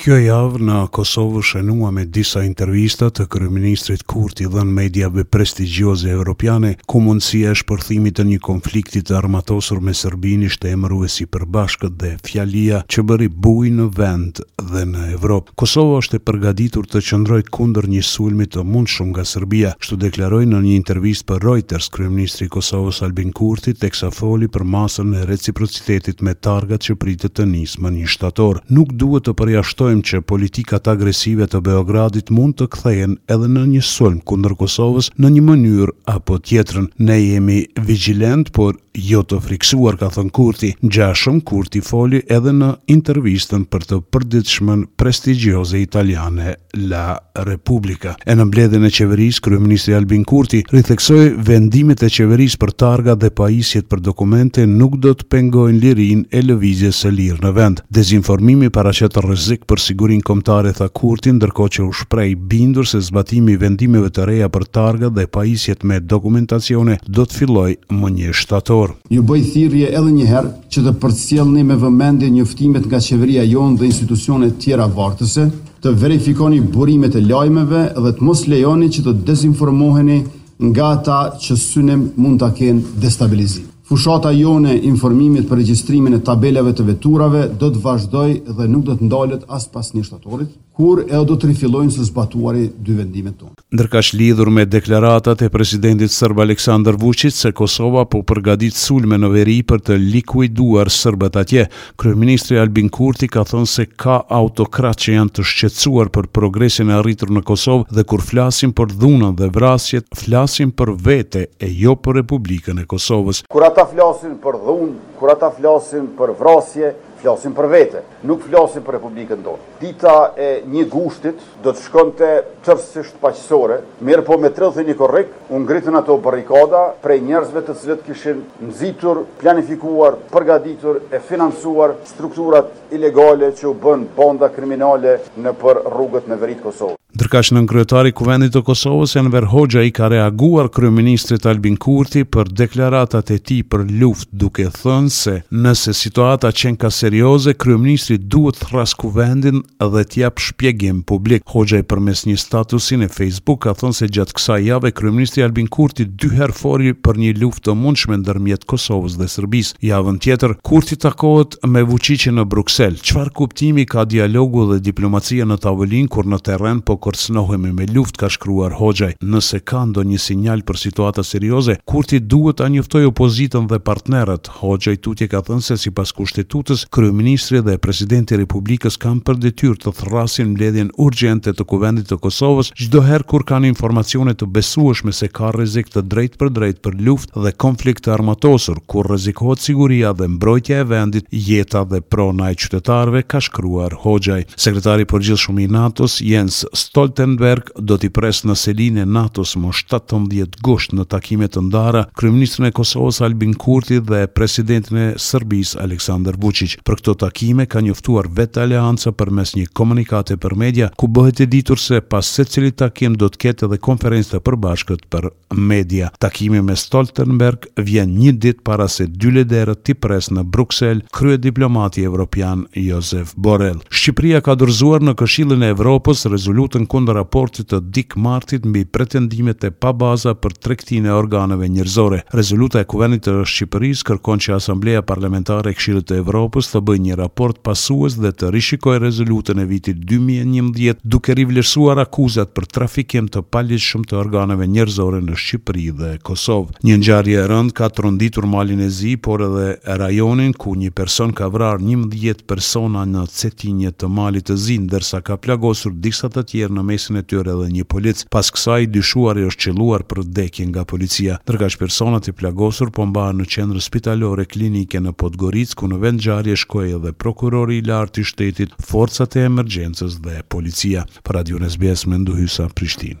Kjo javë në Kosovë u shënua me disa intervista të kryeministrit Kurti dhënë mediave prestigjioze evropiane, ku mundësia e shpërthimit të një konflikti të armatosur me Serbinë ishte emëruesi i përbashkët dhe fjalia që bëri bujë në vend dhe në Evropë. Kosova është e përgatitur të qëndrojë kundër një sulmi të mundshëm nga Serbia, kështu deklaroi në një intervistë për Reuters kryeministri i Kosovës Albin Kurti teksa foli për masën e reciprocitetit me targat që pritet të nisë më një shtator. Nuk duhet të përjashtojmë që politikat agresive të Beogradit mund të kthehen edhe në një sulm kundër Kosovës në një mënyrë apo tjetrën. Ne jemi vigjilentë, por Jo të frikësuar, ka thënë Kurti. Ngjashëm, Kurti foli edhe në intervistën për të përditshmen prestigjioze italiane La Repubblica. E në mbledhjen e Qeverisë, kryeministri Albin Kurti ritheksoi vendimet e Qeverisë për targat dhe pajisjet për dokumente nuk do të pengojnë lirinë e lëvizjes së lirë në vend. Dezinformimi paraqet rrezik për sigurinë kombëtare, tha Kurti, ndërkohë që u shpreh i bindur se zbatimi i vendimeve të reja për targat dhe pajisjet me dokumentacione do të fillojë më një shtator. Ju bëj thirrje edhe një herë që të përcjellni me vëmendje njoftimet nga qeveria jonë dhe institucionet tjera vartëse, të verifikoni burimet e lajmeve dhe të mos lejoni që të dezinformoheni nga ata që synim mund ta kenë destabilizim. Fushata jonë e informimit për regjistrimin e tabelave të veturave do të vazhdojë dhe nuk do të ndalet as pas një shtatorit, kur edhe do të rifillojnë së zbatuari dy vendimet tona. Ndërkaq lidhur me deklaratat e presidentit serb Aleksandar Vuçiç se Kosova po përgatit sulme në veri për të likuiduar sërbët atje, Kryeministri Albin Kurti ka thënë se ka autokratë që janë të shqetësuar për progresin e arritur në Kosovë dhe kur flasin për dhunën dhe vrasjet, flasin për vete e jo për Republikën e Kosovës. Kur ata flasin për dhunë, kur ata flasin për vrasje, flasin për vete. Nuk flasin për Republikën tonë. Dita e një gushtit do të shkonte tërësisht paqësore, mirëpo me tridhjetë e një korrik u ngritën ato barrikada prej njerëzve të cilët kishin nxitur, planifikuar, përgatitur e financuar strukturat ilegale që u bënë banda kriminale nëpër rrugët në veri të Kosovës. Ndërkaq nënkryetari i Kuvendit të Kosovës, Enver Hoxhaj ka reaguar kryeministrit Albin Kurti për deklaratat e tij për luftë duke thënë se nëse situata qenka serioze kryeministri duhet të thërrasë Kuvendin dhe të japë shpjegim publik. Hoxhaj përmes një statusi në Facebook ka thënë se gjatë kësaj jave kryeministri Albin Kurti dy herë foli për një luftë të mundshme ndërmjet Kosovës dhe Serbisë. Javën tjetër Kurti takohet me Vuçiqin në Bruksel, çfarë kuptimi ka dialogu dhe diplomacia në tavolinë kur në terren po kërcënohemi me luftë, ka shkruar Hoxhaj. Nëse ka ndonjë sinjal për situata serioze, Kurti duhet ta njoftojë opozitën dhe partnerët. Hoxhaj tutje ka thënë se sipas Kushtetutës, kryeministri dhe presidenti i Republikës kanë për detyrë të thërrasin mbledhjen urgjente të Kuvendit të Kosovës çdo herë kur kanë informacione të besueshme se ka rrezik të drejtpërdrejtë për luftë dhe konflikt të armatosur, Kur rrezikohet siguria dhe mbrojtja e vendit, jeta dhe prona e qytetarëve, ka shkruar Hoxhaj. Sekretari i Përgjithshëm i NATO-s, Jens Stoltenberg, do t'i presë në selinë e NATO-s më shtatëmbëdhjetë gusht në takime të ndara kryeministrin e Kosovës, Albin Kurti dhe presidentin e Serbisë, Aleksandar Vuçiq. Për këto takime ka njoftuar vetë Aleanca përmes një komunikate për media, ku bëhet e ditur se pas secilit takim do të ketë edhe konferencë të përbashkët për Media, Takimi me Stoltenberg vjen një ditë para se dy liderët t'i presë në Bruksel kryediplomati evropian Josep Borrell. Shqipëria ka dorëzuar në Këshillin e Evropës rezolutën kundër raportit të Dick Martit mbi pretendimet e pabaza për tregtinë e organeve njerëzore. Rezoluta e Kuvendit të Shqipërisë kërkon që Asambleja Parlamentare e Këshillit të Evropës të bëjë një raport pasues dhe të rishikojë rezolutën e vitit dy mijë e njëmbëdhjetë duke rivlerësuar akuzat për trafikim të paligjshëm të organeve njerëzore në Shqipëri dhe Kosovë. Një ngjarje e rëndë ka tronditur Malin e Zi, por edhe rajonin, ku një person ka vrarë njëmbëdhjetë persona në Cetinje të Malit të Zi, ndërsa ka plagosur disa të tjerë në mesin e tyre dhe një polic. Pas kësaj, i dyshuari është qëlluar për vdekje nga policia. Ndërkaq personat e plagosur po mbahen në Qendrën Spitalore Klinike në Podgoricë, ku në vendngjarje shkoi edhe Prokurori i Lartë i Shtetit, Forcat e Emergjencës dhe Policia, për Radion SBS Mendu Hysa, Prishtinë.